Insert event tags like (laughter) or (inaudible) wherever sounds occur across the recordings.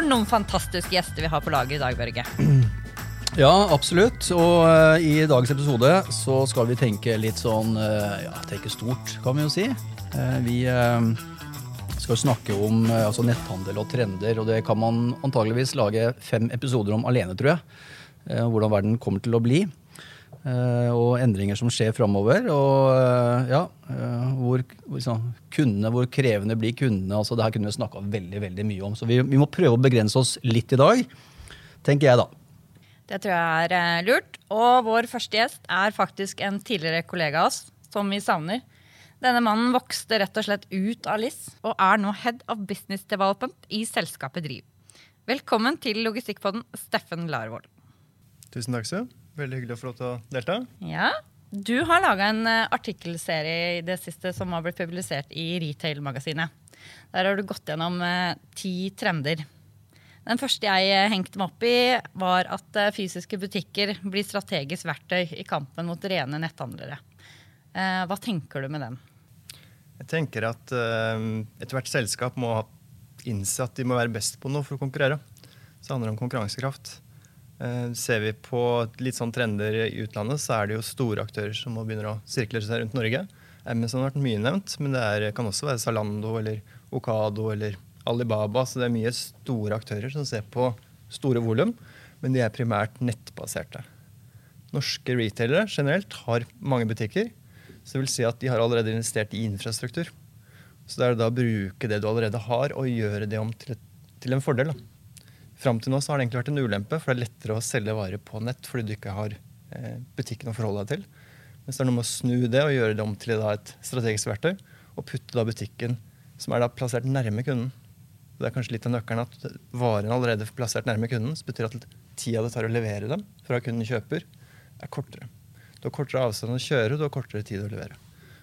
For noen fantastiske gjester vi har på laget i dag, Børge. Ja, absolutt. Og uh, i dagens episode så skal vi tenke litt sånn uh, Ja, tenke stort, kan vi jo si. Uh, vi skal snakke om altså netthandel og trender, og det kan man antageligvis lage fem episoder om alene, tror jeg. hvordan verden kommer til å bli. Og endringer som skjer framover. Og ja, hvor, liksom, kundene, hvor krevende blir kundene. altså Det her kunne vi snakka veldig veldig mye om. Så vi, vi må prøve å begrense oss litt i dag, tenker jeg da. Det tror jeg er eh, lurt. Og vår første gjest er faktisk en tidligere kollega av oss, som vi savner. Denne mannen vokste rett og slett ut av LIS og er nå Head of Business Development i selskapet Driv. Velkommen til Logistikkpodden, Steffen Larvold. Tusen takk, Sue. Veldig hyggelig å få lov til å delta. Ja, Du har laga en eh, artikkelserie i det siste som har blitt publisert i Retail-magasinet. Der har du gått gjennom eh, ti trender. Den første jeg eh, hengte meg opp i, var at fysiske butikker blir strategisk verktøy i kampen mot rene netthandlere. Hva tenker du med den? Jeg tenker at ethvert selskap må innse at de må være best på noe for å konkurrere. Så det handler om konkurransekraft. Ser vi på litt sånn trender i utlandet, så er det jo store aktører som må begynne å sirkle seg rundt Norge. Amazon har vært mye nevnt, men det er, kan også være Zalando eller Okado eller Alibaba. Så det er mye store aktører som ser på store volum, men de er primært nettbaserte. Norske retailere generelt har mange butikker. Så det vil si at de har allerede investert i infrastruktur. Så det er da å bruke det du allerede har, og gjøre det om til, til en fordel. Da. Fram til nå så har det egentlig vært en ulempe, for det er lettere å selge varer på nett fordi du ikke har eh, butikken å forholde deg til. Mens det er noe med å snu det og gjøre det om til et strategisk verktøy, og putte da butikken som er da plassert nærme kunden, det er kanskje litt av nøkkelen at varen allerede er plassert nærme kunden. Så betyr at tida det tar å levere dem fra kunden kjøper, er kortere. Du har kortere avstand å kjøre, du har kortere tid å levere.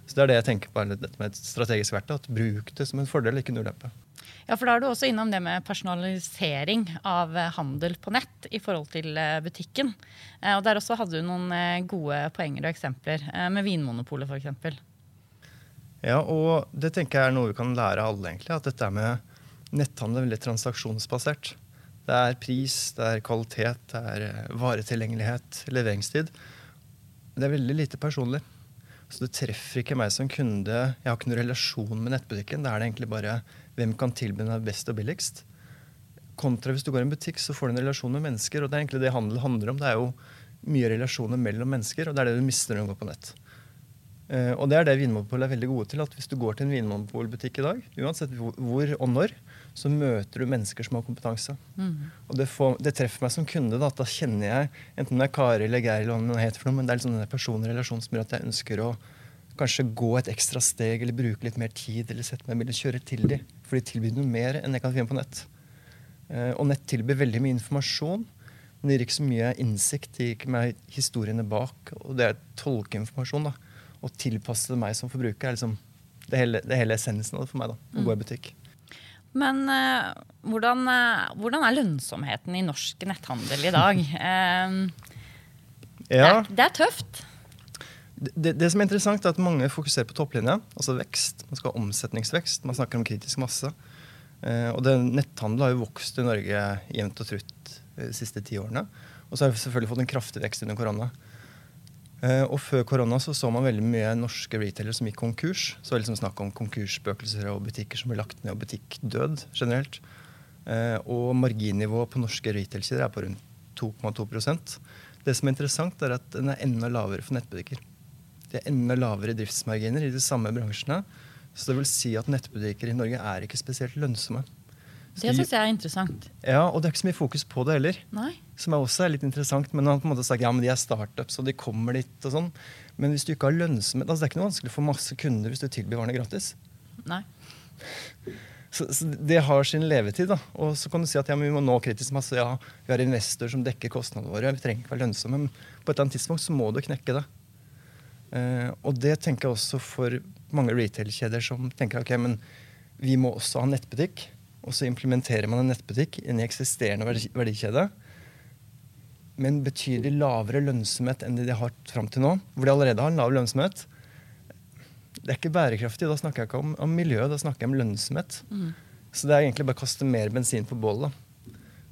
Så Det er det jeg tenker på med et strategisk verktøy. at Bruk det som en fordel, ikke en ulempe. Ja, for Da er du også innom det med personalisering av eh, handel på nett i forhold til eh, butikken. Eh, og Der også hadde du noen gode poenger og eksempler, med Vinmonopolet f.eks. Ja, og det tenker jeg er noe vi kan lære alle, egentlig. At dette med netthandel er veldig transaksjonsbasert. Det er pris, det er kvalitet, det er varetilgjengelighet, leveringstid. Det er veldig lite personlig. Så det treffer ikke meg som kunde. Jeg har ikke noen relasjon med nettbutikken. Da er det egentlig bare hvem kan tilby deg best og billigst. Kontra hvis du går i en butikk, så får du en relasjon med mennesker. Og det er egentlig det handel handler om. Det er jo mye relasjoner mellom mennesker, og det er det du mister når du går på nett. Uh, og det er det Vinmonopolet er veldig gode til. at Hvis du går til en vinmonopolbutikk i dag, uansett hvor og når, så møter du mennesker som har kompetanse. Mm. Og det, får, det, treffer meg som kunde. Da, da kjenner jeg, enten det er Kari eller Geir, eller hva det heter for noe, men det er liksom denne personlige relasjonen som gjør at jeg ønsker å kanskje gå et ekstra steg eller bruke litt mer tid eller sette meg i bilen kjøre til dem. For de tilbyr noe mer enn jeg kan finne på nett. Uh, og nett tilbyr veldig mye informasjon. Men det gir ikke så mye innsikt. Det gir ikke meg historiene bak. Og det er tolkeinformasjon. da. Å tilpasse det meg som forbruker er liksom det hele, det hele essensen av det for meg. da, Å mm. gå i butikk. Men uh, hvordan, uh, hvordan, er lønnsomheten i norsk netthandel i dag? Uh, ja. det, er, det, er, tøft. Det, det, som er interessant, er at mange fokuserer på topplinja, altså vekst. Man skal ha omsetningsvekst. Man snakker om kritisk masse. og det, netthandel har jo vokst i Norge jevnt og trutt de siste ti årene. Og så har vi selvfølgelig fått en kraftig vekst under korona. Uh, og Før korona så, så man veldig mye norske retailere som gikk konkurs. Så var liksom snakk om konkursspøkelser og butikker som ble lagt ned, og butikkdød generelt. Uh, og marginnivået på norske retailsider er på rundt 2,2% Det som er interessant, er at den er enda lavere for nettbutikker. Det er enda lavere driftsmarginer i de samme bransjene. Så det vil si at nettbutikker i Norge er ikke spesielt lønnsomme. Det syns jeg er interessant. Ja, Og det er ikke så mye fokus på det heller. Nei. Som er også er litt interessant. Men han på en måte sagt ja, men de er startups, og de kommer dit. og sånn. Men hvis du ikke har lønnsomhet altså Det er ikke noe vanskelig for masse kunder hvis du tilbyr varene gratis. Nei. Så, så, Det har sin levetid. da. Og så kan du si at ja, men vi må nå kritisk masse. Ja, vi har investorer som dekker kostnadene våre. Vi trenger ikke være lønnsomme. Men på et eller annet tidspunkt så må du knekke det. Uh, og det tenker jeg også for mange retail-kjeder som tenker ok, men vi må også ha nettbutikk og så implementerer man en nettbutikk i en eksisterende verdikjede med en betydelig lavere lønnsomhet enn det de har fram til nå, hvor de allerede har en lav lønnsomhet. Det er ikke bærekraftig. Da snakker jeg ikke om, om miljø, da snakker jeg om lønnsomhet. Mm. Så det er egentlig bare å kaste mer bensin på bålet.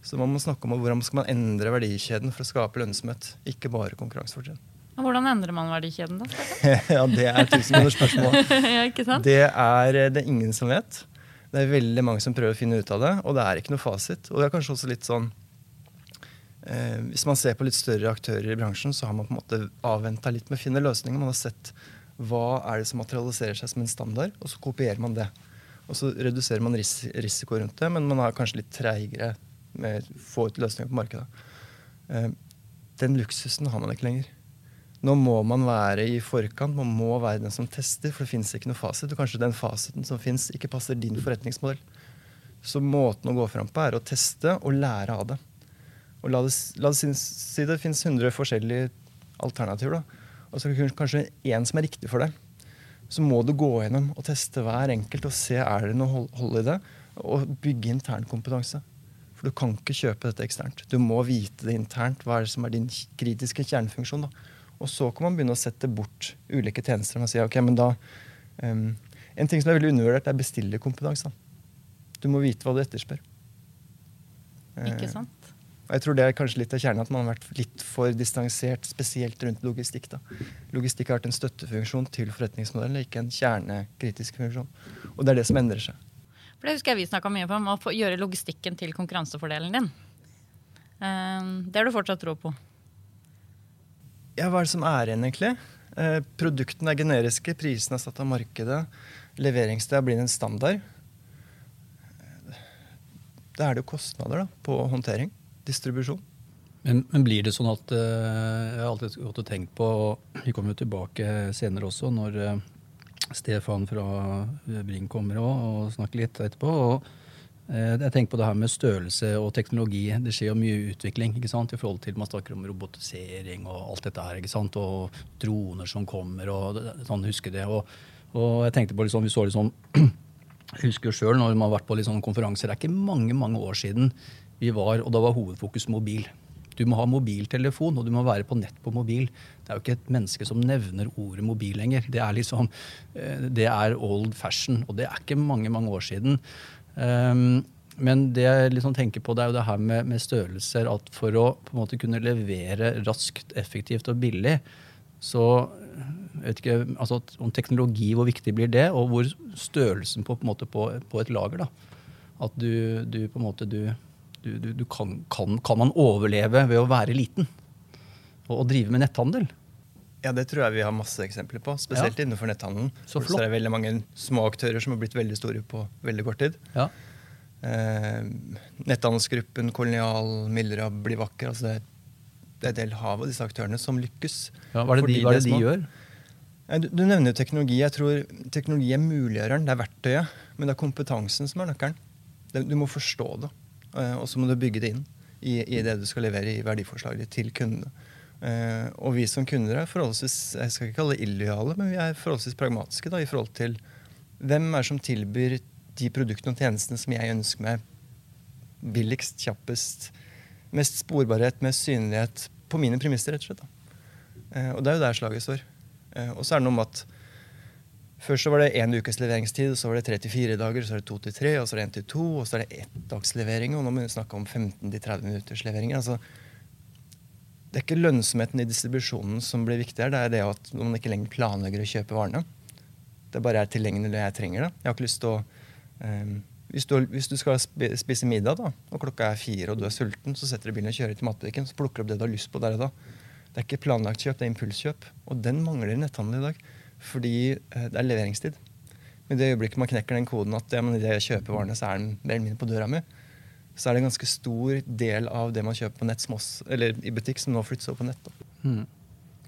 Så man må snakke om hvordan skal man endre verdikjeden for å skape lønnsomhet, ikke bare konkurransefortrinn. Hvordan endrer man verdikjeden, da? (laughs) ja, Det er tusenkronersspørsmål. (laughs) ja, ikke sant? Det er det er ingen som vet. Det er veldig mange som prøver å finne ut av det, og det er ikke noe fasit. Og det er kanskje også litt sånn eh, Hvis man ser på litt større aktører i bransjen, så har man på en måte avventa litt med å finne løsninger. Man har sett hva er det som materialiserer seg som en standard, og så kopierer man det. Og så reduserer man ris risiko rundt det, men man er kanskje litt treigere med å få ut løsninger på markedet. Eh, den luksusen har man ikke lenger. Nå må man være i forkant, man må være den som tester, for det fins ikke noe fasit. Og kanskje den fasiten som fins, ikke passer din forretningsmodell. Så måten å gå fram på er å teste og lære av det. Og la det, la det si det fins 100 forskjellige alternativer. da. Og så er kanskje én som er riktig for deg. Så må du gå gjennom og teste hver enkelt og se er det noe hold i det. Og bygge intern kompetanse. For du kan ikke kjøpe dette eksternt. Du må vite det internt. Hva er det som er din kritiske kjernefunksjon? da. Og så kan man begynne å sette bort ulike tjenester. Man sier, ok, men da, um, En ting som er veldig undervurdert, er bestillerkompetanse. Du må vite hva du etterspør. Ikke sant? Og jeg tror det er kanskje litt av kjernen at man har vært litt for distansert, spesielt rundt logistikk. da. Logistikk har vært en støttefunksjon til forretningsmodellen, ikke en kjernekritisk funksjon. Og det er det som endrer seg. For Det husker jeg vi snakka mye om å gjøre logistikken til konkurransefordelen din. Det har du fortsatt tro på? Ja, hva er det som er igjen, egentlig? Eh, produktene er generiske, prisene er satt av markedet. Leveringssted blir en standard. Da er det jo kostnader da, på håndtering. Distribusjon. Men, men, blir det sånn at uh, Jeg har alltid gått og tenkt på Vi kommer jo tilbake senere også, når uh, Stefan fra Bring kommer og, og snakker litt etterpå. og Eh, jeg tenker på det her med størrelse og teknologi. Det skjer jo mye utvikling ikke sant? i forhold til man snakker om robotisering og alt dette her. ikke sant? Og droner som kommer og sånn, husker det. Og, og jeg tenkte på liksom, vi så liksom (clears throat) husker jo sjøl når man har vært på liksom konferanser. Det er ikke mange mange år siden vi var, og da var hovedfokus mobil. Du må ha mobiltelefon, og du må være på nett på mobil. Det er jo ikke et menneske som nevner ordet mobil lenger. Det er liksom, eh, det er old fashion, og det er ikke mange mange år siden. Um, men det jeg liksom tenker på, det er jo det her med, med, størrelser. At for å på en måte kunne levere raskt, effektivt og billig, så vet ikke altså om teknologi, hvor viktig blir det? Og hvor størrelsen på, på, måte på, på et lager. da. At du, du, på en måte du, du, du kan, kan, kan, man overleve ved å være liten? Og, og, drive med netthandel? Ja, det tror jeg vi har masse eksempler på. Spesielt ja. innenfor netthandelen. Så, så er det veldig mange små aktører som har blitt veldig store på veldig kort tid. Ja. Eh, netthandelsgruppen, Kolonial, Mildra, Bli vakker. Altså det, det, er et del hav av disse aktørene som lykkes. Ja, hva er det de, er det de gjør? Du, du, nevner jo teknologi. Jeg tror Teknologi er muliggjøreren, det er verktøyet. Men det er kompetansen som er nøkkelen. Du må forstå det, eh, og så må du bygge det inn i, i, det du skal levere i verdiforslaget til kundene. Uh, og vi som kunder er forholdsvis jeg skal ikke kalle det illojale, men vi er forholdsvis pragmatiske da, i forhold til hvem er som tilbyr de produktene og tjenestene som jeg ønsker meg billigst, kjappest, mest sporbarhet, mest synlighet på mine premisser, rett og slett. Eh, og det er jo der slaget står. Eh, og så er det noe med at Først så var det én ukes leveringstid, så var det tre til fire dager, så er det to til tre, og så er det én til to, og så er det ett dags levering, og nå må vi snakke om 15-30 minutters leveringer. altså det er ikke lønnsomheten i distribusjonen som blir viktig her, det er det at man ikke lenger planlegger å kjøpe varene. Det bare er tilgjengelig når jeg trenger det. Jeg har ikke lyst til å um, hvis, du, hvis, du, skal spise middag, da, og klokka er fire og du er sulten, så setter du bilen og kjører til matbutikken så plukker du opp det du har lyst på der og da. Det er ikke planlagt kjøp, det er impulskjøp. Og den mangler i netthandel i dag fordi uh, det er leveringstid. Men det øyeblikket man knekker den koden at ja, men jeg kjøper varene, så er den mer eller mindre på døra mi, så er det en ganske stor del av det man kjøper på nett også, eller i butikk, som nå flyttes over på nett. Mm.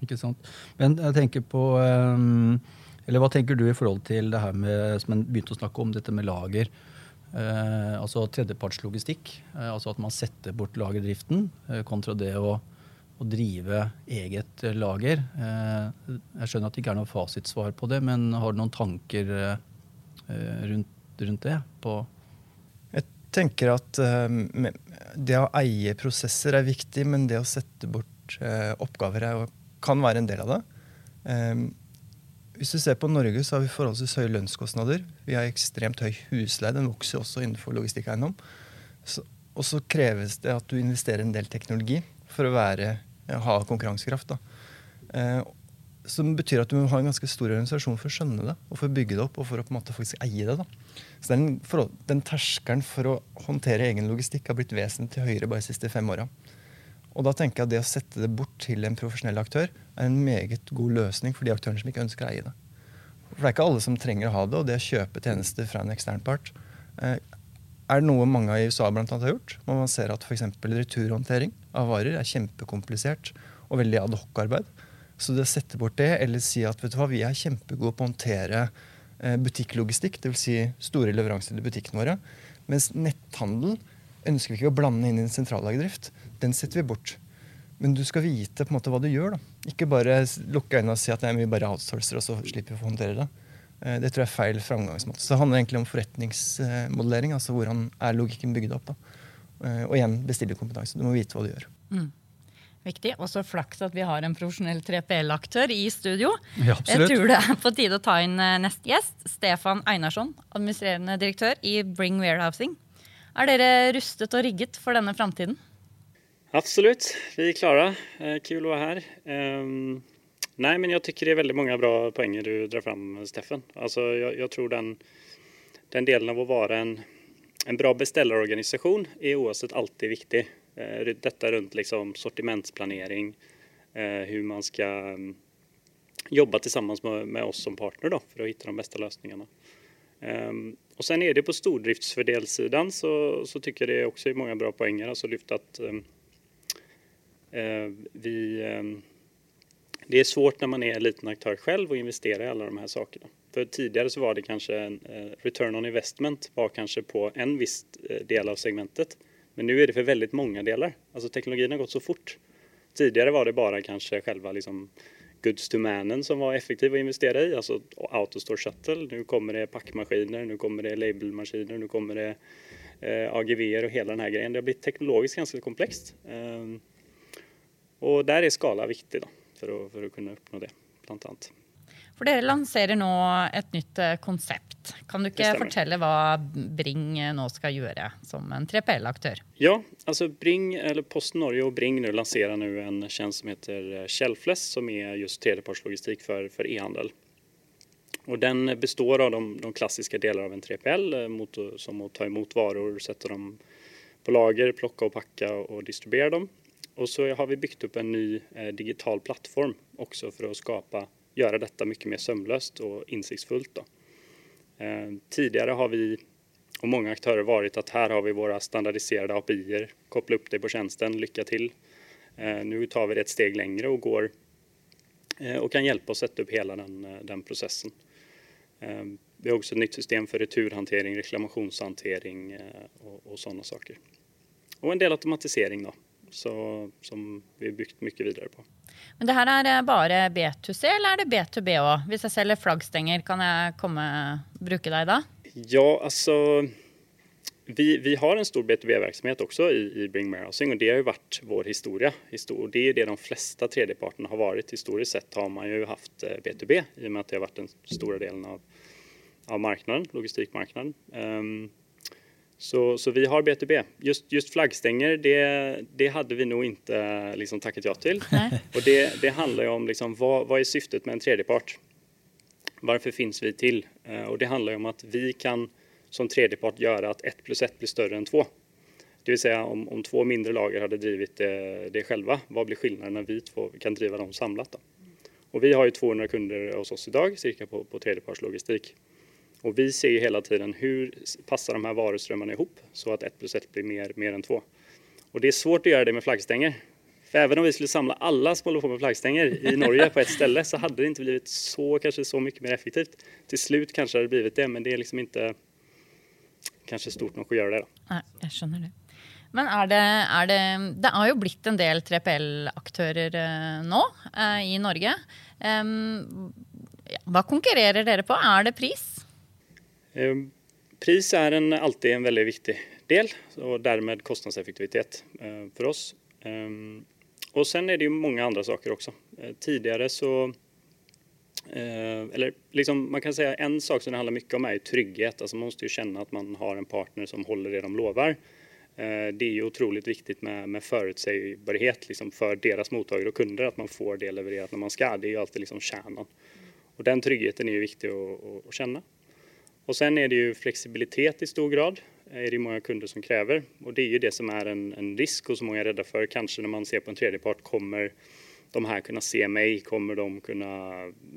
Ikke sant. Men jeg tenker på um, Eller hva tenker du i forhold til det her med som en begynte å snakke om, dette med lager? Uh, altså tredjepartslogistikk. Uh, altså at man setter bort lagerdriften uh, kontra det å å drive eget lager. Jeg skjønner at det ikke er noe fasitsvar på det, men har du noen tanker rundt, rundt det? jeg tenker at uh, det å eie prosesser er viktig, men det å sette bort oppgaver er, kan være en del av det. Hvis du ser på Norge, så har vi forholdsvis høye lønnskostnader. Vi har ekstremt høy husleie. Den vokser også innenfor logistikkeiendom. og så kreves det at du investerer en del teknologi for å være, ha konkurransekraft. Eh, som betyr at du må ha en ganske stor organisasjon for å skjønne det og for å bygge det opp og for å på en måte faktisk eie det. da. Så den, for, den terskelen for å håndtere egen logistikk har blitt vesentlig høyere bare de siste fem åra. Og da tenker jeg at det å sette det bort til en profesjonell aktør er en meget god løsning for de aktørene som ikke ønsker å eie det. For det er ikke alle som trenger å ha det, og det å kjøpe tjenester fra en ekstern part eh, er noe mange i USA blant annet har gjort. Man ser at f.eks. returhåndtering av varer er kjempekomplisert og veldig adhoc-arbeid. Så det å sette bort det, eller si at vet du hva, vi er kjempegode på å håndtere butikklogistikk, dvs. Si store leveranser til butikkene våre, mens netthandel ønsker vi ikke å blande inn i en sentrallagerdrift. Den setter vi bort. Men du skal vite på en måte hva du gjør. da. Ikke bare lukke øynene og si at nei, vi bare outsourcer, og så slipper vi å håndtere det. Eh, det tror jeg er feil framgangsmåte. Så det handler egentlig om forretningsmodellering. altså Hvordan er logikken bygd opp. da. Eh, og igjen bestillerkompetanse. Du må vite hva du gjør. Mm. Viktig. Også flaks at vi har en profesjonell 3PL-aktør i studio. Ja, jeg tror det er på tide å ta inn eh, neste gjest. Stefan Einarsson, administrerende direktør i Bring Warehousing. Er dere rustet og rigget for denne framtiden? Absolutt, vi er klare. Eh, kul å være her. Um, nei, men jeg syns det er veldig mange bra poenger du drar fram, Steffen. Altså, jeg, jeg tror den, den, delen av å være en, en bra bestillerorganisasjon er uansett alltid viktig. Eh, dette rundt liksom sortimentsplanering, hvordan eh, man skal mm, jobbe sammen med, oss som partner da, for å finne de beste løsningene. Um, og sen er det på stordriftsfordelssiden så, så tycker jeg det også er mange bra poenger. Altså lyft at um, uh, vi um, Det er svårt når man er en liten aktør selv å investere i alle de her sakene. For Tidligere så var det kanskje en, return on investment var kanskje på en viss del av segmentet. Men nu är det för väldigt många delar. Alltså teknologin har gått så fort. Tidigare var det bara kanske själva liksom goods to manen som var effektiv att investera i, alltså Autostore Shuttle. Nu kommer det packmaskiner, nu kommer det labelmaskiner, nu kommer det eh, AGV och hela den här grejen. Det har blivit teknologiskt ganska komplext. Eh, och där är skala viktig då, för, att, för att kunna uppnå det, bland annat. For dere lanserer nå et nytt eh, konsept. Kan du ikke fortelle hva Bring eh, nå skal gjøre som en 3PL-aktør? Ja, altså Bring, eller Posten Norge og Bring nå lanserer nå en tjeneste som heter Kjellfles, Shelfless, som er just tredjepartslogistikk for, for e-handel. Og Den består av de, de klassiske deler av en 3PL, mot, som å ta imot varer, sette dem på lager, plukke og pakke og distribuere dem. Og så har vi bygd opp en ny eh, digital plattform også for å skape gjøre dette mye mer sømløst og insiktsfullt. Eh, Tidigare har vi og mange aktører vært at her har vi våre standardiserade API-er. koppla opp det på tjenesten. lycka til. Eh, Nå tar vi det et steg längre og går eh, og kan hjelpe å sette opp hele den, den processen. Vi har også et nytt system for returhantering, reklamationshantering og, og sånne saker. Og en del automatisering, da, så, som vi har bygd mye videre på. Men det her er bare B2C, eller er det B2B òg? Hvis jeg selger flaggstenger, kan jeg komme bruke deg da? Ja, altså vi, vi, har en stor B2B-virksomhet også i, i Bring Warehousing, og det har jo vært vår historie. Histor det er det de fleste tredjepartene har vært. Historisk sett har man jo hatt B2B, eh, i og med at det har vært den store delen av, av marknaden, logistikkmarkedet. Um, så, så, vi har B2B. Just, just flaggstenger det, det, hadde vi nog ikke liksom, takket ja til. Og det, det handlar om liksom, hva, hva er syftet med en tredjepart? Hvorfor finnes vi til? Og det det jo om at vi kan som tredjepart gjøre at ett plus ett blir større enn to. Det vil si om, om to mindre lager hadde drevet det, det selv, hva blir skillnaden når vi två kan driva dem samlet? Da? Og vi har jo 200 kunder hos oss i dag, cirka på, på tredjepartslogistik. Och vi ser hela tiden hur passar de här varuströmmarna ihop så att 1 plus 1 blir mer, mer än 2. Och det är svårt att göra det med flaggstänger. För även om vi skulle samla alla som håller på med flaggstänger i Norge på ett ställe så hade det inte blivit så, kanske så mycket mer effektivt. Till slut kanske det hade blivit det, men det är liksom inte kanskje stort nok å gjøre det. Da. Nei, jeg skjønner det. Men er det, er det Det har jo blitt en del 3PL-aktører eh, nå eh, i Norge. Um, ja, hva konkurrerer dere på? Er det pris? Ehm, pris er en, alltid en veldig viktig del, og dermed kostnadseffektivitet eh, for oss. Ehm, og sen er det jo mange andre saker også. Eh, tidligere så eh, eller liksom, man kan säga En sak som det handler mye om, er trygghet. Altså man må jo kjenne at man har en partner som holder det de lover. Det er jo otroligt viktig med, med forutsigbarhet liksom for deres mottakere og kunder, At man får det levererat når man skal. Det er jo alltid liksom kjernen. Og den tryggheten er jo viktig å, å, å känna. Och sen är det ju flexibilitet i stor grad, är det många kunder som kräver. Och det är ju det som är en, en risk och som många är rädda för. Kanske när man ser på en tredjepart, kommer de här kunna se mig? Kommer de kunna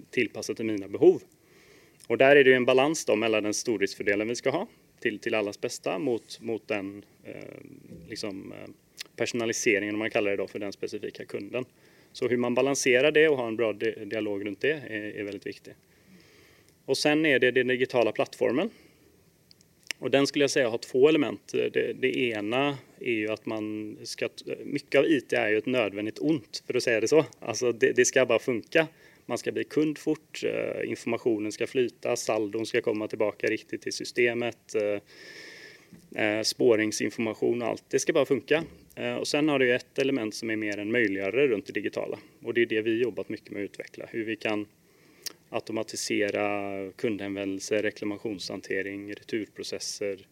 tillpassa till mina behov? Och där är det ju en balans då mellan den stordriftsfördelen vi ska ha till, till allas bästa mot, mot den eh, liksom, eh, personaliseringen, om man kallar det då, för den specifika kunden. Så hur man balanserar det och har en bra dialog runt det är, är väldigt viktigt. Och sen är det den digitala plattformen. Och den skulle jag säga har två element. Det, det, ena är ju att man ska... Mycket av IT är ju ett nödvändigt ont, för att säga det så. Alltså det, det ska bara funka. Man ska bli kund fort, eh, informationen ska flyta, saldon ska komma tillbaka riktigt till systemet, eh, eh, spåringsinformation och allt. Det ska bara funka. Och sen har du ett element som är mer en möjliggörare runt det digitala och det är det vi jobbat mycket med att utveckla. Hur vi kan automatisera kundhänvändelse, reklamationshantering, returprocesser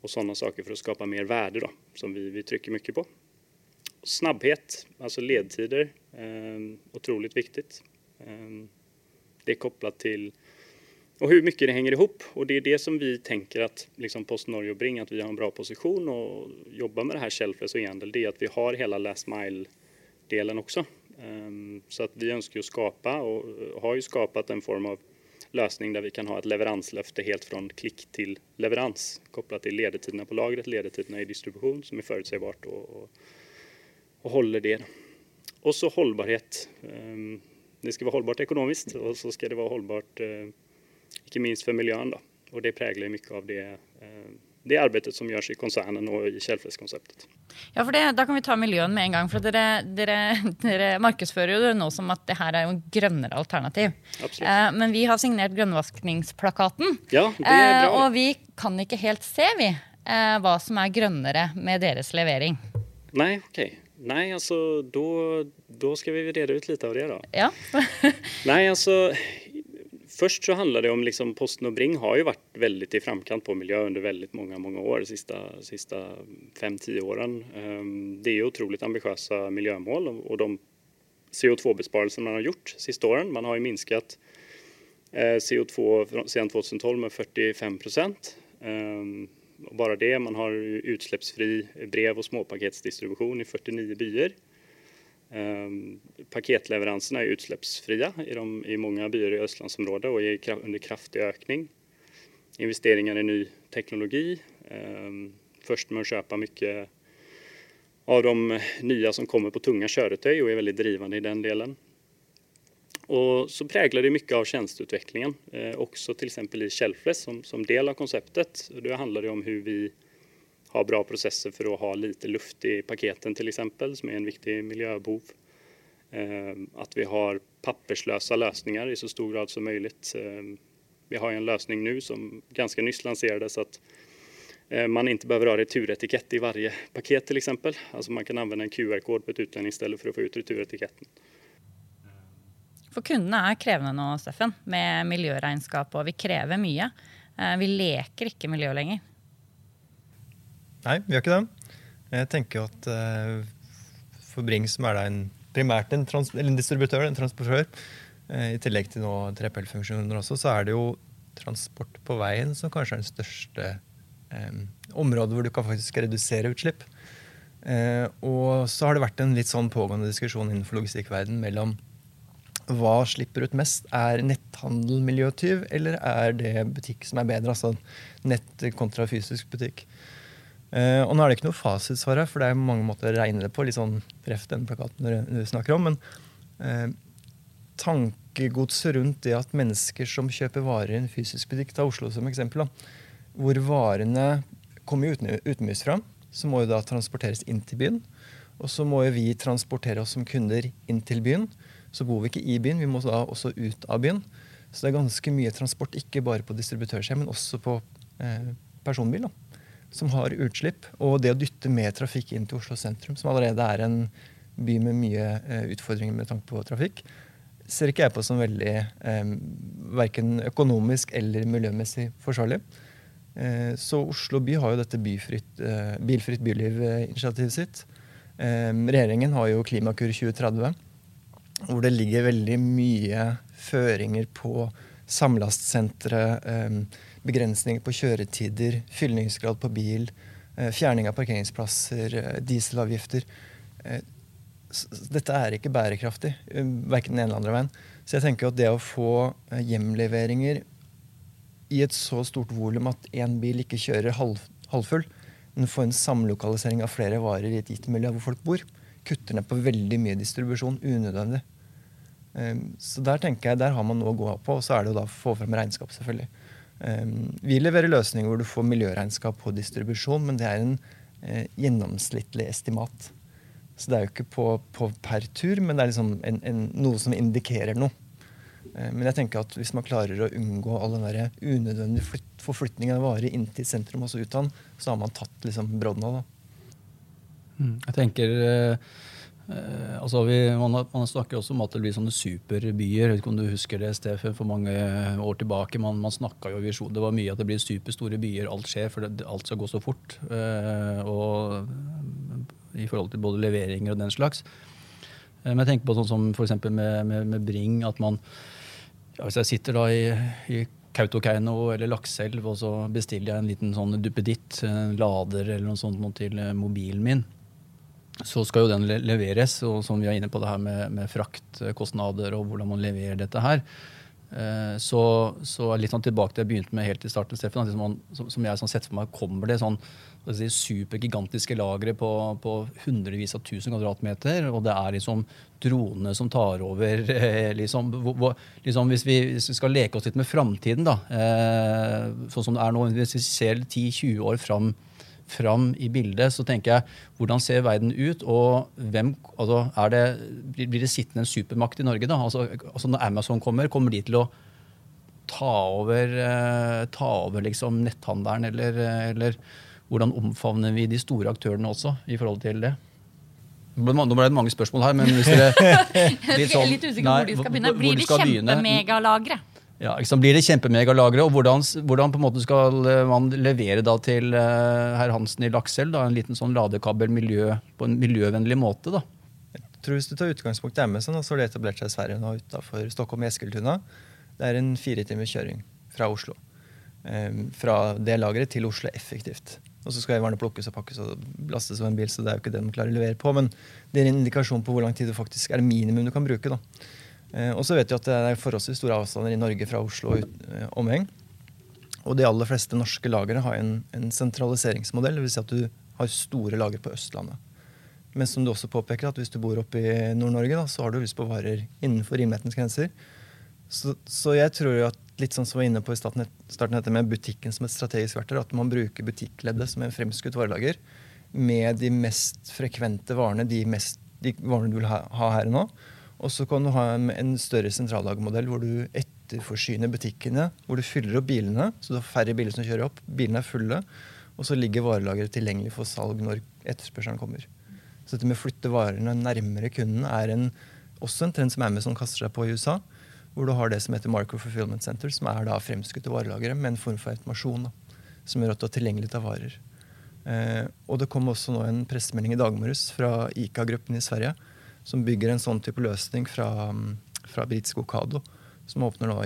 och sådana saker för att skapa mer värde som vi, vi trycker mycket på. Snabbhet, alltså ledtider, eh, otroligt viktigt. Eh, det är kopplat till och hur mycket det hänger ihop. Och det är det som vi tänker att liksom Postnorge och Bring, att vi har en bra position och jobbar med det här Shelfless och e-handel, det är att vi har hela last mile-delen också. Ehm, så att vi ønsker å skapa og har jo skapat en form av løsning der vi kan ha et leveransløfte helt fra klikk til leverans kopplat til ledetidene på lagret, ledetidene i distribution som er forutsigbart og, og, og, håller det. Og så hållbarhet. Ehm, det skal være hållbart økonomisk, og så skal det være hållbart, ikke minst for miljøet. Og det preger mye av det, eh, det arbeidet som gjøres i konsernet nå i Kjellfest-konceptet. Ja, for det, Da kan vi ta miljøen med en gang. For dere, dere, dere markedsfører jo det nå som at det her er jo en grønnere alternativ. Absolutt. Eh, men vi har signert grønnvaskingsplakaten. Ja, det er bra. Eh, og vi kan ikke helt se vi, eh, hva som er grønnere med deres levering. Nei, ok. Nei, altså, da då, då vi reda ut litt av det da. Ja. (laughs) Nei, alltså först så handlar det om liksom og Bring har ju varit väldigt i framkant på miljö under väldigt många, många år, sista, sista fem, tio åren. Det det är otroligt ambitiösa miljömål och de CO2-besparelser man har gjort sista åren. Man har ju minskat eh, CO2 sedan 2012 med 45 procent. Ehm, bara det, man har utsläppsfri brev och småpaketsdistribution i 49 byar. Um, paketleveranserna är utsläppsfria i, de, i många byar i Östlandsområdet och är under kraftig ökning. Investeringar i ny teknologi. først först med att köpa mycket av de nya som kommer på tunga köretøy och är väldigt drivande i den delen. Och så präglar det mycket av tjänsteutvecklingen, eh, också till i Shelfless som, som del av konceptet. Det handlar det om hur vi har bra prosesser for å ha lite luft i paketen till exempel, som är en viktig miljöbov. At att vi har papperslösa lösningar i så stor grad som möjligt. Eh, vi har en lösning nu som ganska nyss lanserades att eh, man inte behöver ha returetikett i varje paket till exempel. Alltså man kan använda en QR-kod på ett utlämningsställe för att få ut returetiketten. For kundene er krevende nå, Steffen, med miljøregnskap, og vi krever mye. Eh, vi leker ikke miljø lenger. Nei, vi gjør ikke det. Jeg tenker at uh, for Bring, som er da en, primært en, trans, en, distributør, en transportør, uh, i tillegg til nå 3PL-funksjoner også, så er det jo transport på veien som kanskje er den største um, området hvor du kan faktisk redusere utslipp. Uh, og så har det vært en litt sånn pågående diskusjon innenfor logistikkverdenen mellom hva slipper ut mest? Er netthandel miljøtyv, eller er det butikk som er bedre? Altså nett kontra fysisk butikk. Uh, og nå er det ikke noe fasitsvar her, for det er mange måter å regne det på. litt sånn ref den plakaten du snakker om, Men uh, tankegodset rundt det at mennesker som kjøper varer i en fysisk butikk, ta Oslo som eksempel, da, hvor varene kommer utenbys fra, så må jo da transporteres inn til byen. Og så må jo vi transportere oss som kunder inn til byen så bor vi ikke i byen, vi må da også ut av byen. Så det er ganske mye transport, ikke bare på distributørskje, men også på eh, personbil, da, som har utslipp. Og det å dytte mer trafikk inn til Oslo sentrum, som allerede er en by med mye eh, utfordringer med tanke på trafikk, ser ikke jeg på som veldig eh, verken økonomisk eller miljømessig forsvarlig. Eh, så Oslo by har jo dette byfritt, eh, bilfritt byliv-initiativet sitt. Eh, regjeringen har jo Klimakur 2030, hvor det ligger veldig mye føringer på samlastsentre, begrensninger på kjøretider, fyllingsgrad på bil, fjerning av parkeringsplasser, dieselavgifter. Dette er ikke bærekraftig, verken den ene eller andre veien. Så jeg tenker at det å få hjemleveringer i et så stort volum at én bil ikke kjører halv, halvfull, men får en samlokalisering av flere varer i et gitt miljø hvor folk bor, kutter ned på veldig mye distribusjon unødvendig. Så der tenker jeg, der har man noe å gå på, og så er det å da få frem regnskap, selvfølgelig. Um, vi leverer løsninger hvor du får miljøregnskap på distribusjon, men det er en uh, gjennomsnittlig estimat. Så det er jo ikke på, på per tur, men det er liksom en, en, noe som indikerer noe. Eh, men jeg tenker at hvis man klarer å unngå all den unødvendige forflytning av varer inn til sentrum og så så har man tatt liksom brodden av. Mm. Jeg tenker eh, eh, altså vi, man, man, snakker også om at det blir sånne superbyer. Jeg vet ikke om du husker det, Steffen, for mange år tilbake. Man, man jo visjon. Det var mye at det blir superstore byer. Alt skjer, for det, alt skal gå så fort. Eh, og i forhold til både leveringer og den slags. Eh, men jeg tenker på sånn som f.eks. Med, med, med Bring. at man ja, Hvis jeg sitter da i, i Kautokeino eller Lakselv og så bestiller jeg en liten sånn duppeditt, en lader eller noe sånt noe til eh, mobilen min, så skal jo den leveres. Og som vi er inne på det her med, med fraktkostnader og hvordan man leverer dette her, eh, så, så litt sånn tilbake til jeg begynte med helt i starten, Steffen, liksom, som, som jeg sånn sett for meg, kommer det sånn si, supergigantiske lagre på, på, hundrevis av tusen kvadratmeter, og det er liksom dronene som tar over (laughs) eh, liksom, hvor, liksom, hvis, vi, hvis, vi, skal leke oss litt med framtiden, da, eh, sånn som det er nå, hvis vi ser 10-20 år fram, fram i bildet, så tenker jeg hvordan ser verden ut? Og hvem, altså, det, blir det sittende en supermakt i Norge? da? Altså, altså Når Amazon kommer, kommer de til å ta over, eh, ta over liksom netthandelen, eller, eller hvordan omfavner vi de store aktørene også i forhold til det? Nå ble det mange spørsmål her, men hvis dere (laughs) litt sånn, litt usikker på hvor de skal begynne. Blir det kjempemegalagre? Ja, liksom, Blir det kjempemegalagre, og hvordan, hvordan, på en måte skal eh, man levere da til uh, herr Hansen i Lakselv en liten sånn ladekabel miljø, på en miljøvennlig måte? da? Jeg tror Hvis du tar utgangspunkt i Amazon, så har det etablert seg i Sverige nå utafor Stockholm i Eskiltuna. Det er en fire timers kjøring fra Oslo. Um, fra det lageret til Oslo effektivt. Og så skal varene plukkes og pakkes og lastes av en bil, så det er jo ikke det de klarer å levere på. Men det er en indikasjon på hvor lang tid det faktisk er minimum du kan bruke. da. Eh, og så vet vi at det er forholdsvis store avstander i Norge fra Oslo og eh, omheng. Og de aller fleste norske lagre har en, en sentraliseringsmodell, dvs. Si at du har store lagre på Østlandet. Men som du også påpeker, at hvis du bor oppe i Nord-Norge, så har du lyst på varer innenfor rimelighetens grenser. Så, så, jeg tror jo at litt sånn som vi var inne på i starten, dette med butikken som et strategisk verktøy. At man bruker butikkleddet som en fremskutt varelager med de mest frekvente varene, de, mest, de varene du vil ha, ha, her og nå. Og så kan du ha en, en større sentrallagermodell hvor du etterforsyner butikkene. Hvor du fyller opp bilene, så du har færre biler som kjører opp. Bilene er fulle. Og så ligger varelageret tilgjengelig for salg når etterspørselen kommer. Så dette med å flytte varene nærmere kunden er en, også en trend som Amazon kaster seg på i USA hvor du har det som heter Micro Fulfillment Center, som er da fremskutte varelagre med en form for automasjon. Da, som gjør at du har tilgjengelig av varer. Eh, og det kom også nå en pressemelding i dag morges fra ICA-gruppen i Sverige, som bygger en sånn type løsning fra, fra britisk Okado, som åpner nå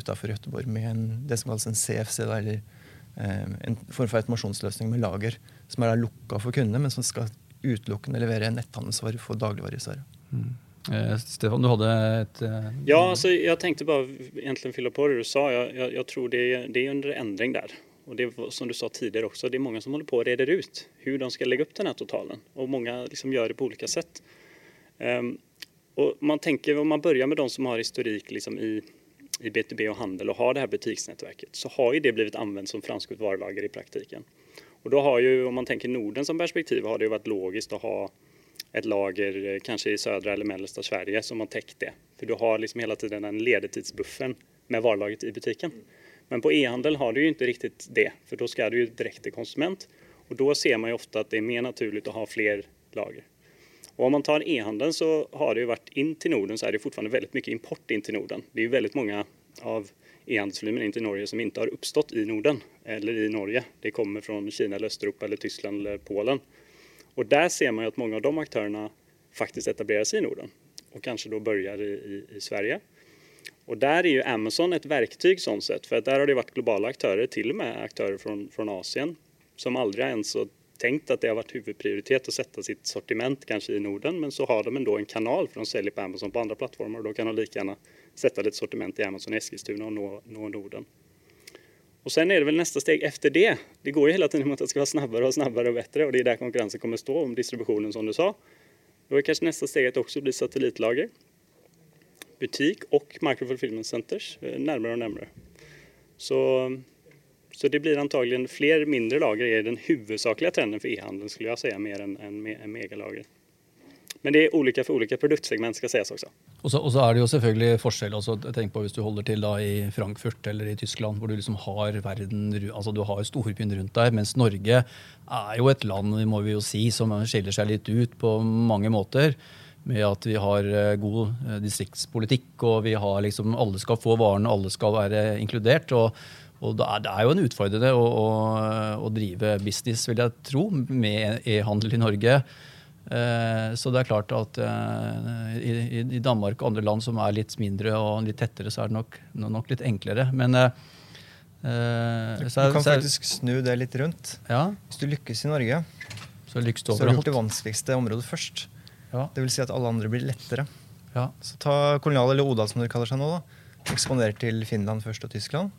utafor Göteborg med en, det som kalles en CFC, da, eller eh, en form for automasjonsløsning med lager, som er lukka for kundene, men som skal utelukkende levere netthandelsvarer for dagligvarer i Mm. Eh, Stefan, du hadde et uh, Ja, altså, jeg tenkte bare egentlig fylle på det du sa. Jeg, jeg, jeg tror det, det, er under endring der. Og det som du sa tidligere også, det er mange som holder på å reder ut hvordan de skal legge opp denne totalen. Og mange liksom gjør det på ulike sett. Um, og man tänker, Om man börjar med de som har historik liksom, i, i B2B og handel og har det her butiksnettverket, så har ju det blivit anvendt som framskutt varulager i praktiken. Och då har ju, Om man tänker Norden som perspektiv, har det jo vært logisk å ha et lager kanske kanskje i södra eller mellersta Sverige som har täckt det. For du har liksom hela tiden en ledetidsbuffen med varulagret i butiken. Men på e-handel har du ju ikke riktig det, for da skal du ju direkte till konsument. Og da ser man ju ofte at det er mer naturlig å ha flere lager. Og om man tar e-handelen så har det jo vært inn til Norden så er det fortfarande veldig mye import inn til Norden. Det er jo veldig mange av e-handelsvolymen inn til Norge som ikke har oppstått i Norden eller i Norge. Det kommer fra Kina eller Øst-Europa eller Tyskland eller Polen. Og der ser man jo at mange av de aktørene faktisk etablerer seg i Norden og kanskje da begynner i, i, i, Sverige. Og der er jo Amazon et verktøy sånn sett, for der har det vært globale aktører, til og med aktører fra Asien, som aldri har ens tenkt at det har vært hovedprioritet å sette sitt sortiment kanskje i Norden, men så har de en, en kanal, for de selger på Amazon på andre plattformer, og da kan de like gjerne sette litt sortiment i Amazon i Eskilstuna og nå, nå Norden. Og sen er det vel neste steg efter det. Det går jo hele tiden mot at det skal være snabbere og snabbere og bedre, og det er der konkurrensen kommer stå om distributionen som du sa. Da er kanskje neste steg at det også blir satellitlager, butik och microfulfillment centers nærmere og nærmere. Så, så det blir antagligen fler mindre lager är den huvudsakliga trenden för e-handeln skulle jag säga mer än, än, än megalager. Men det er ulike for ulike produktsegment, skal ses også. Og så, og så, er det jo selvfølgelig forskjell. Altså, tenk på Hvis du holder til da i Frankfurt eller i Tyskland, hvor du liksom har verden, altså du har storbyen rundt deg, mens Norge er jo et land må vi jo si, som skiller seg litt ut på mange måter. Med at vi har eh, god eh, distriktspolitikk, og vi har liksom alle skal få varene, alle skal være inkludert. og og det er, jo en utfordrende å, å, å, drive business, vil jeg tro, med e-handel i Norge. Eh, så det er klart at eh, i, Danmark og andre land som er litt mindre og litt tettere, så er det nok, nok litt enklere. Men uh, Du kan faktisk snu det litt rundt. Ja. Hvis du lykkes i Norge, så, så har du gjort det vanskeligste området først. Ja. Det vil si at alle andre blir lettere. Ja. Så ta kolonial eller Odal, som dere kaller seg nå. da. Eksponert til Finland først og Tyskland.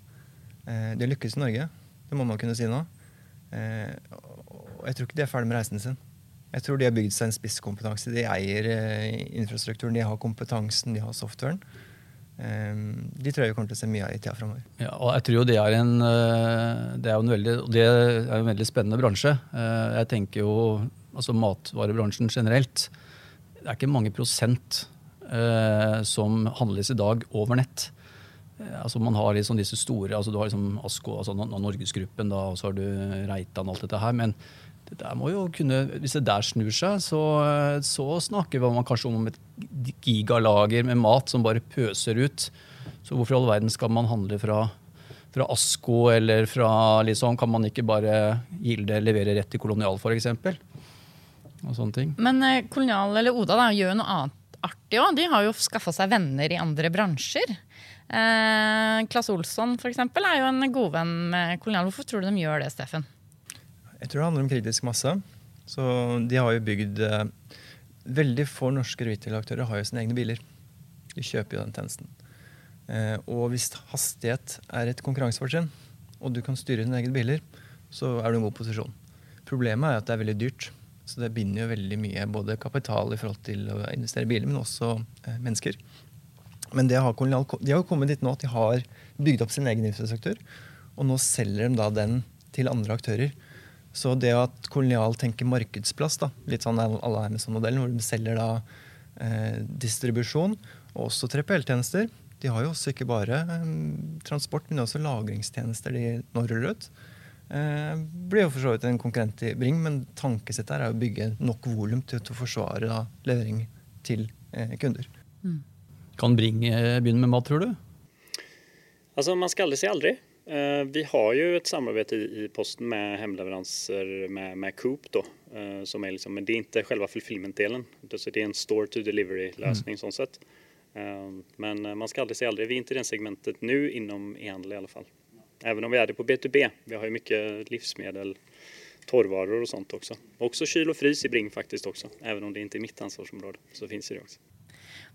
Eh, de lykkes i Norge. Det må man kunne si nå. Eh, og jeg tror ikke de er ferdig med reisen sin. Jeg tror de har bygd seg en spisskompetanse. De eier eh, infrastrukturen, de har kompetansen, de har softwaren. De tror jeg vi kommer til å se mye av i tida framover. Ja, og jeg tror det er en, det er en, veldig, det er en veldig spennende bransje. Jeg tenker jo altså matvarebransjen generelt. Det er ikke mange prosent som handles i dag over nett. Uh, altså man har liksom disse store, altså Du har liksom Asko, altså Norgesgruppen, da, og så har du Reitan og alt dette her. men det der må jo kunne, Hvis det der snur seg, så, så snakker man kanskje om et gigalager med mat som bare pøser ut. Så hvorfor i all verden skal man handle fra, fra Asko, eller fra liksom, Kan man ikke bare Gilde levere rett til Kolonial, f.eks.? Og sånne ting. Men eh, Kolonial eller Oda da, gjør noe annet artig òg. De har jo skaffa seg venner i andre bransjer. Eh, Claes Olsson for eksempel, er jo en godvenn med Kolonial. Hvorfor tror du de gjør det, Steffen? Jeg tror det handler om kritisk masse. Så de har jo bygd eh, Veldig få norske retail-aktører har jo sine egne biler. De kjøper jo den tjenesten. Eh, og hvis hastighet er et konkurransefortrinn, og du kan styre dine egne biler, så er du i en god posisjon. Problemet er at det er veldig dyrt. Så det binder jo veldig mye både kapital i forhold til å investere i biler, men også eh, mennesker. Men har, de har jo kommet dit nå at de har bygd opp sin egen infrastruktur. Og nå selger de da den til andre aktører. Så det at Kolonial tenker markedsplass, da, litt sånn alle Amazon-modellen, hvor de selger da eh, distribusjon og også 3PL-tjenester De har jo også ikke bare eh, transport, men også lagringstjenester de nå ruller ut. Eh, blir jo for så vidt en konkurrent i Bring, men tankesettet her er å bygge nok volum til, å forsvare da, levering til eh, kunder. Mm. Kan bringe begynne med mat, tror du? Altså, Man skal aldri si aldri. Eh, vi har jo et samarbeid i, i Posten med hemleveranser med, med Coop. Då, eh, som er liksom, men det er ikke selve fulfillment-delen. Det er en store to delivery-løsning. Mm. sånn sett. Eh, men man skal aldri si aldri. Vi er ikke i det segmentet nå innom e-handel i alle fall. Även om vi er det på B2B. Vi har jo mye livsmedel, torrvarer og sånt også. Også kyl og frys i Bring faktisk også. Even om det ikke er mitt ansvarsområde, så finnes det også.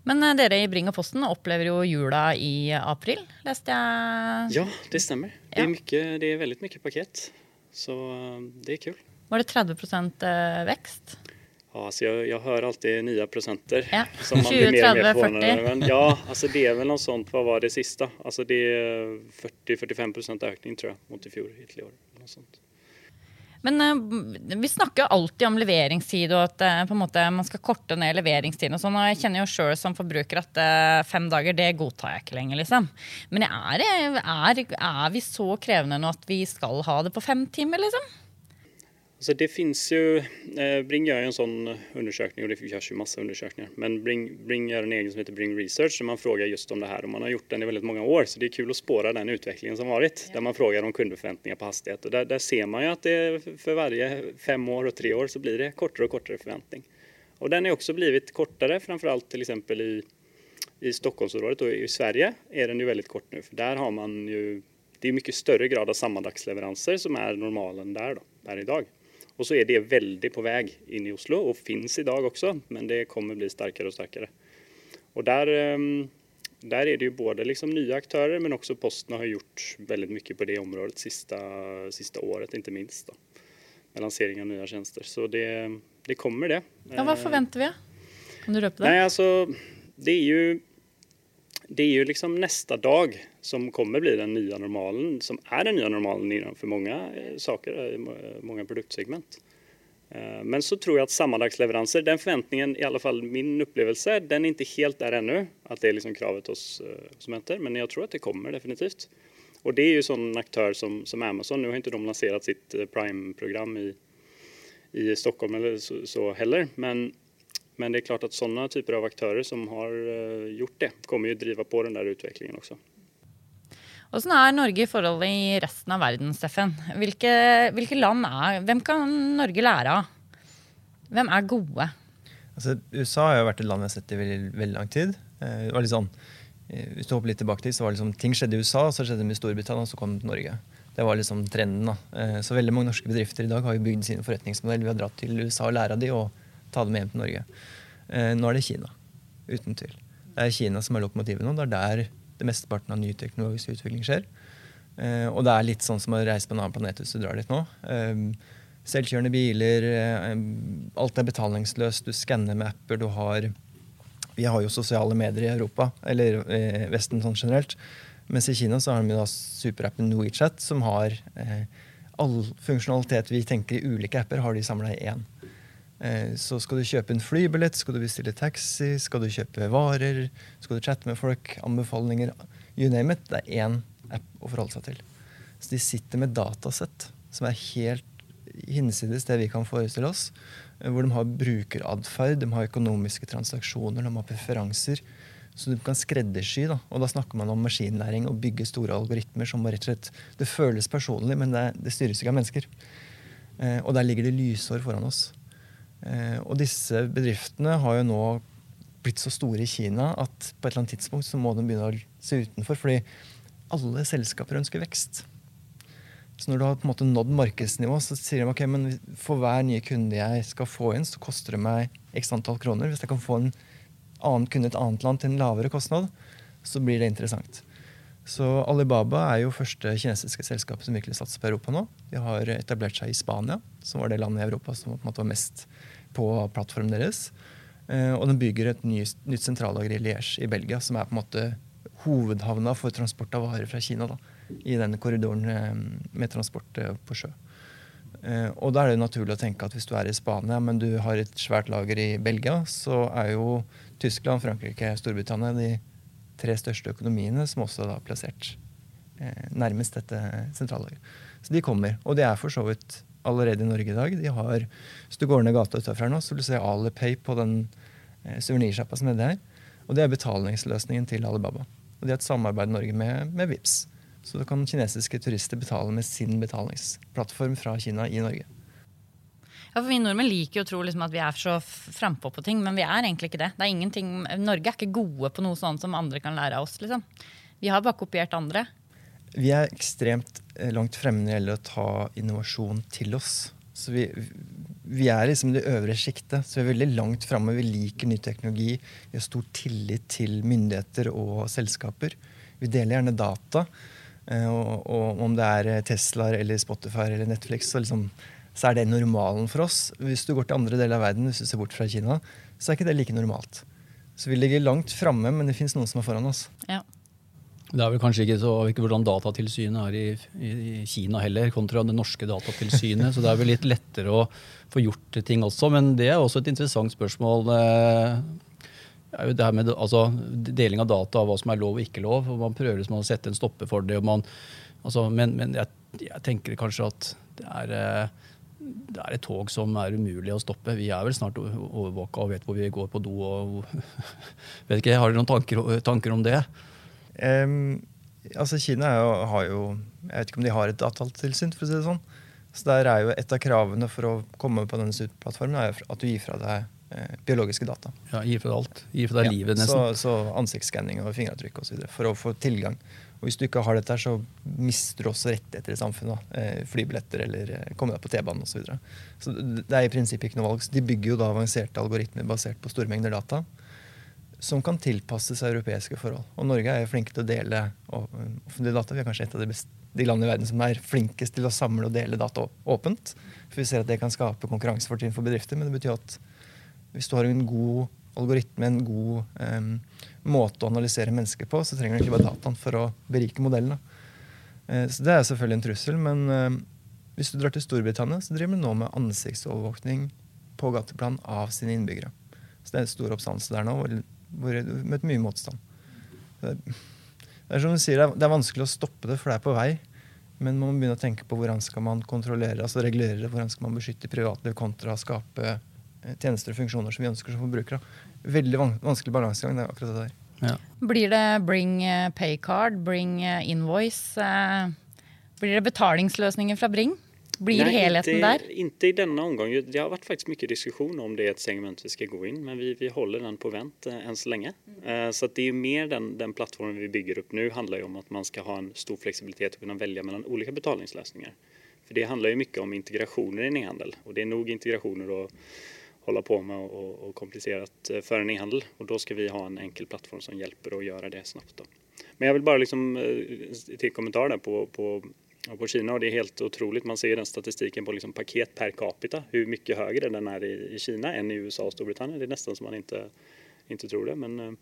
Men eh, dere i Bring og Posten opplever jo jula i april, leste jeg? Ja, det stemmer. Det er, mye, det er veldig mye pakket. Så eh, det er kult. Var det 30 eh, vekst? Ja, altså jeg, jeg hører alltid nye prosenter. Ja. 20, 30, 40? Men ja, altså det er vel noe sånt. Hva var det siste? Altså det er 40-45% økning, tror jeg, mot i fjor. Hittil år. Noe sånt. Men uh, vi snakker alltid om leveringstid og at uh, måte, man skal korte ned leveringstiden. og sånn, og Jeg kjenner jo sjøl som forbruker at uh, fem dager det godtar jeg ikke lenger. liksom. Men er, er, er, vi så krevende nå at vi skal ha det på fem timer, liksom? Alltså det finns ju, eh, Bring gör en sån undersökning och det görs ju massa undersökningar. Men Bring, Bring gör en egen som heter Bring Research där man frågar just om det här och man har gjort den i väldigt många år så det är kul att spåra den utvecklingen som varit. Ja. Där man frågar om kundförväntningar på hastighet och där, där ser man ju att det för varje fem år och tre år så blir det kortare och kortare förväntning. Och den har också blivit kortare framförallt till exempel i, i Stockholmsområdet och i Sverige är den ju väldigt kort nu för där har man ju det är mycket större grad av sammandagsleveranser som är normalen där, då, där idag. Och så er det veldig på vei inn i Oslo og finnes i dag også, men det kommer bli sterkere og sterkere. Og der, der er det jo både liksom nye aktører, men også Posten har gjort veldig mye på det området siste, siste året ikke minst. Da, med lansering av nye tjenester. Så det, det kommer det. Ja, Hva forventer vi? Kan du røpe det? Nei, altså, det er ju det är ju liksom nästa dag som kommer bli den nya normalen, som är den nya normalen för många eh, saker, eh, många produktsegment. Eh, men så tror jag att sammandagsleveranser, den förväntningen, i alla fall min upplevelse, den är inte helt där ännu. Att det är liksom kravet hos konsumenter, men jag tror att det kommer definitivt. Och det är ju sån aktör som, som Amazon, nu har inte de lanserat sitt Prime-program i, i Stockholm eller så, så heller, men men det är klart att sådana typer av aktörer som har eh, gjort det, kommer ju driva på den där utvecklingen också. Hvordan er Norge i forhold i resten av verden, Steffen? Hvilke, hvilke, land er Hvem kan Norge lære av? Hvem er gode? Altså, USA har jo vært et land vi har sett i veldig, veldig lang tid. Eh, det var litt sånn, eh, hvis du hopper litt tilbake til, så var det liksom, Ting skjedde i USA, så skjedde det med Storbritannia, og så kom det til Norge. Det var liksom trenden. da. Så veldig mange norske bedrifter i dag har jo bygd sin forretningsmodell ved å dra til USA og lære av de, og ta dem hjem til Norge. Eh, nå er det Kina. Uten tvil. Det er Kina som er lokomotivet nå. Det er der det mesteparten av ny teknologisk utvikling skjer. Eh, og det er litt sånn som å reise på en annen planet hvis du drar dit nå. Eh, selvkjørende biler, alt er betalingsløst. Du skanner med apper. Du har Vi har jo sosiale medier i Europa, eller Vesten sånn generelt. Mens i Kina så har de da superappen WeChat, som har all funksjonalitet vi tenker i ulike apper, har de samla i én. Eh, så skal du kjøpe en flybillett, skal du bestille taxi, skal du kjøpe varer, skal du chatte med folk, anbefalinger You name it. Det er én app å forholde seg til. Så de sitter med datasett som er helt hinsides det vi kan forestille oss. Eh, hvor de har brukeratferd, de har økonomiske transaksjoner, de har preferanser. Så du kan skreddersy. Da. Og da snakker man om maskinlæring og bygge store algoritmer som rett og slett Det føles personlig, men det, det styres ikke av mennesker. Eh, og der ligger det lysår foran oss. Eh, og disse bedriftene har jo nå blitt så store i Kina at på et eller annet tidspunkt så må de begynne å se utenfor. Fordi alle selskaper ønsker vekst. Så når du har på en måte nådd markedsnivå, så sier de ok, men for hver nye kunde jeg skal få inn, så koster det meg x antall kroner. Hvis jeg kan få en annen kunde i et annet land til en lavere kostnad, så blir det interessant. Så Alibaba er jo første kinesiske selskap som virkelig satser på Europa nå. De har etablert seg i Spania, som var det landet i Europa som på en måte var mest på plattformen deres. Eh, og den bygger et nytt, nytt sentrallager i Liège i Belgia, som er på en måte hovedhavna for transport av varer fra Kina. Da, I denne korridoren eh, med transport eh, på sjø. Og da er det naturlig å tenke at hvis du er i Spania, men du har et svært lager i Belgia, så er jo Tyskland, Frankrike, Storbritannia de tre største økonomiene som også er plassert nærmest dette sentrallageret. Så de kommer. Og det er for så vidt allerede i Norge i dag. De har, Hvis du går ned gata utenfor nå, så vil du se Alipay på den eh, suvenirsjappa som er der. Og det er betalingsløsningen til Alibaba. Og de har et samarbeid i Norge med, med VIPS. Så da kan kinesiske turister betale med sin betalingsplattform fra Kina i Norge. Ja, for Vi nordmenn liker jo å tro liksom at vi er så frampå på ting, men vi er egentlig ikke det. det er Norge er ikke gode på noe sånt som andre kan lære av oss. liksom. Vi har bare kopiert andre. Vi er ekstremt eh, langt fremme når det gjelder å ta innovasjon til oss. Så vi, vi er liksom det øvre sjiktet. Så vi er veldig langt framme. Vi liker ny teknologi. Vi har stor tillit til myndigheter og selskaper. Vi deler gjerne data. Eh, og, og om det er Tesla eller Spotify eller Netflix, så, liksom, så, er det normalen for oss. Hvis du går til andre deler av verden, hvis du ser bort fra Kina, så er ikke det like normalt. Så vi ligger langt framme, men det fins noen som er foran oss. Ja. Det er vel kanskje ikke så ikke hvordan Datatilsynet er i, i, i, Kina heller, kontra det norske Datatilsynet. så det er vel litt lettere å få gjort ting også. Men det er også et interessant spørsmål. Eh, det her med altså, Deling av data av hva som er lov og ikke lov. og Man prøver liksom å sette en stopper for det. Man, altså, men, men jeg, jeg, tenker kanskje at det er eh, det er et tog som er umulig å stoppe. Vi er vel snart overvåka og vet hvor vi går på do. og (laughs) vet ikke, Har dere noen tanker, tanker om det? Um, altså Kina jo, har jo Jeg vet ikke om de har et datatilsyn, for å si det sånn. Så der er jo Et av kravene for å komme på denne plattformen er at du gir fra deg eh, biologiske data. Ja, Gir fra deg alt. Gir fra deg ja, livet, nesten. Så, så ansiktsskanning og fingeravtrykk osv. for å få tilgang. Og Hvis du ikke har dette, så mister du også rettigheter i samfunnet. Eh, flybilletter eller eh, komme deg på T-banen osv. Så, videre. så det er i prinsippet ikke noe valg. Så de bygger jo da avanserte algoritmer basert på store mengder data som kan tilpasses europeiske forhold. Og Norge er jo flinke til å dele offentlige data. Vi er kanskje et av de, de landene i verden som er flinkest til å samle og dele data åpent. For vi ser at det kan skape konkurransefortrinn for bedrifter. Men det betyr at hvis du har en god algoritme, en god um, måte å analysere mennesker på, så trenger du ikke bare dataen for å berike modellene. Uh, så det er selvfølgelig en trussel. Men uh, hvis du drar til Storbritannia, så driver de nå med ansiktsovervåkning på gateplan av sine innbyggere. Så det er en stor oppstandelse der nå hvor du møter mye motstand. Det er som du sier, det er vanskelig å stoppe det, for det er på vei. Men man må begynne å tenke på hvordan skal man kontrollere, altså regulere det, hvordan skal man beskytte privatliv kontra å skape tjenester og funksjoner som vi ønsker som forbrukere. Veldig vanskelig balansegang. det er akkurat det der. Ja. Blir det bring eh, paycard, bring eh, invoice? Blir det betalingsløsninger fra Bring? Blir Nei, helheten inte, der? Ikke i denne omgang. Det har vært faktisk mye diskusjon om det er et segment vi skal gå inn, men vi, vi holder den på vent eh, än så lenge. Mm. Eh, så det er mer den, den plattformen vi bygger opp nå, handler jo om at man skal ha en stor fleksibilitet og kunne velge mellom olika betalingsløsninger. For det handler jo mye om integrasjoner i en e-handel og det er nok integrasjoner att hålla på med och, och komplicerat eh, för en e-handel och då ska vi ha en enkel plattform som hjälper att göra det snabbt. Men jag vill bara liksom til till kommentar där på, på på Kina och det är helt otroligt. Man ser den statistiken på liksom paket per capita, hur mycket högre den är i, i Kina än i USA och Storbritannien. Det är nästan som man inte, inte tror det. Men,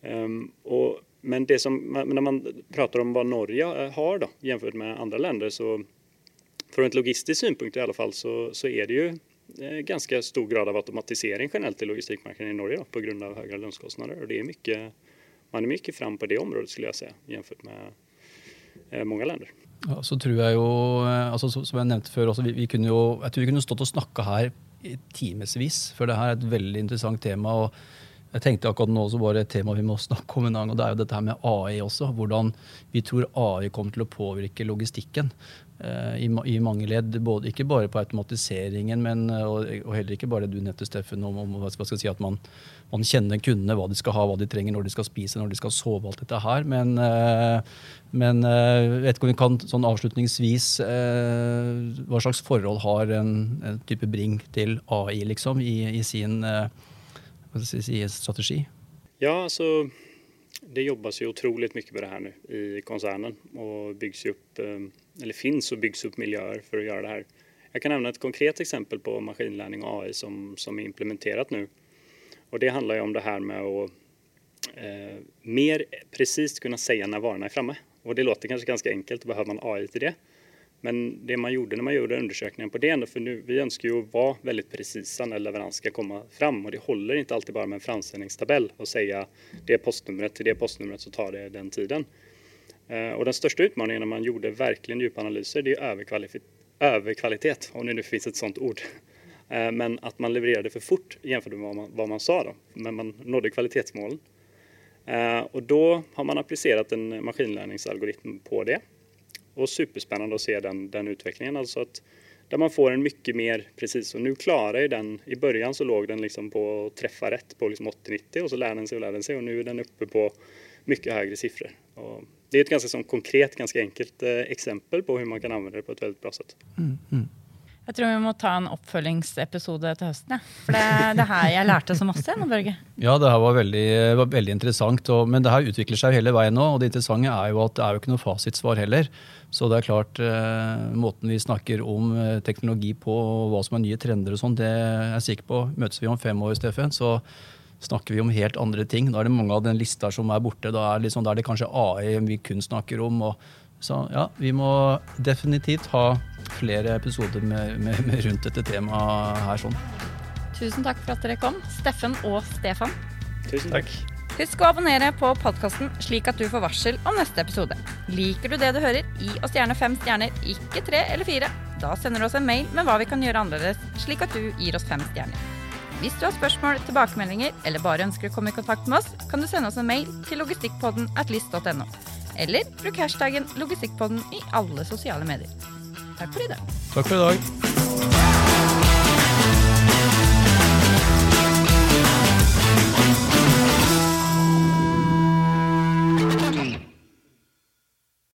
um, och, men det som, när man pratar om vad Norge har då, jämfört med andra länder så från ett logistisk synpunkt i alla fall så, så är det eh, ganska stor grad av automatisering generellt i logistikmarknaden i Norge då, på grund av högre lönskostnader. Och det är mycket, man är mycket fram på det området skulle jag säga jämfört med mange många länder. Ja, så tror jeg jo, eh, altså, Som jeg nevnte før, også, vi, vi, kunne jo, jeg tror vi kunne stått og snakka her i timevis, for det her er et veldig interessant tema. og jeg tenkte akkurat nå så var det et tema vi må snakke om en gang, og det er jo dette her med AI også. Hvordan vi tror AI kommer til å påvirke logistikken. Eh, i, i, mange ledd. Både, ikke bare på automatiseringen, men, eh, og, og, heller ikke bare det du nevnte, Steffen, om, om hva skal jeg si, at man, man, kjenner kundene, hva de skal ha, hva de trenger, når de skal spise, når de skal sove, alt dette her. Men, uh, men vet ikke om vi kan sånn avslutningsvis Hva slags forhold har en, en, type Bring til AI, liksom, i, i sin si, strategi? Ja, altså det jobbes jo utrolig mye med det her nå i konsernet. Og bygges jo upp eller finns och byggs upp miljöer för att göra det här. Jag kan nämna ett konkret exempel på maskinlärning och AI som, som är implementerat nu. Och det handlar ju om det här med att eh, mer precis kunna säga när varorna är framme. Och det låter kanske ganska enkelt, behöver man AI till det. Men det man gjorde när man gjorde undersökningen på det, för nu, vi önskar ju vara väldigt precisa när leverans ska komma fram och det håller inte alltid bara med en framställningstabell och säga det postnumret till det postnumret så tar det den tiden. Eh, och den största utmaningen när man gjorde verkligen djupa analyser det är överkvalitet, om det nu finns ett sådant ord. Eh, men att man levererade för fort jämfört med vad man, vad man sa då, men man nådde kvalitetsmålen. Eh, och då har man applicerat en maskinlärningsalgoritm på det. Och superspännande att se den, den utvecklingen, alltså att där man får en mycket mer precis. Och nu klarar ju den, i början så låg den liksom på att träffa rätt på liksom 80-90 och så lär den sig och lär den sig och nu är den uppe på mycket högre siffror. Och det är ett ganska sånn konkret, ganska enkelt eh, exempel på hur man kan använda det på ett väldigt bra sätt. Mm, mm. Jeg tror vi må ta en oppfølgingsepisode til høsten. Ja. For det er det her jeg lærte så masse. nå, Børge. Ja, det her var veldig, var veldig interessant. Og, men det her utvikler seg hele veien nå. Og det interessante er jo at det er jo ikke noe fasitsvar heller. Så det er klart, eh, måten vi snakker om eh, teknologi på og hva som er nye trender og sånn, det er jeg sikker på. Møtes vi om fem år, Steffen, så snakker vi om helt andre ting. Da er det mange av den lista som er borte. Da er, liksom, da er det kanskje AI vi kun snakker om. Og, så ja, vi må definitivt ha flere episoder med, med, med rundt dette temaet her. sånn. Tusen takk for at dere kom, Steffen og Stefan. Tusen takk. Husk å abonnere på podkasten, slik at du får varsel om neste episode. Liker du det du hører, gi oss gjerne fem stjerner, ikke tre eller fire. Da sender du oss en mail med hva vi kan gjøre annerledes, slik at du gir oss fem stjerner. Hvis du har spørsmål, tilbakemeldinger eller bare ønsker å komme i kontakt med oss, kan du sende oss en mail til logistikkpodden at list.no. Eller bruk hashtaggen logistikkpodden i alle sosiale medier. Takk for i dag. Takk for i dag.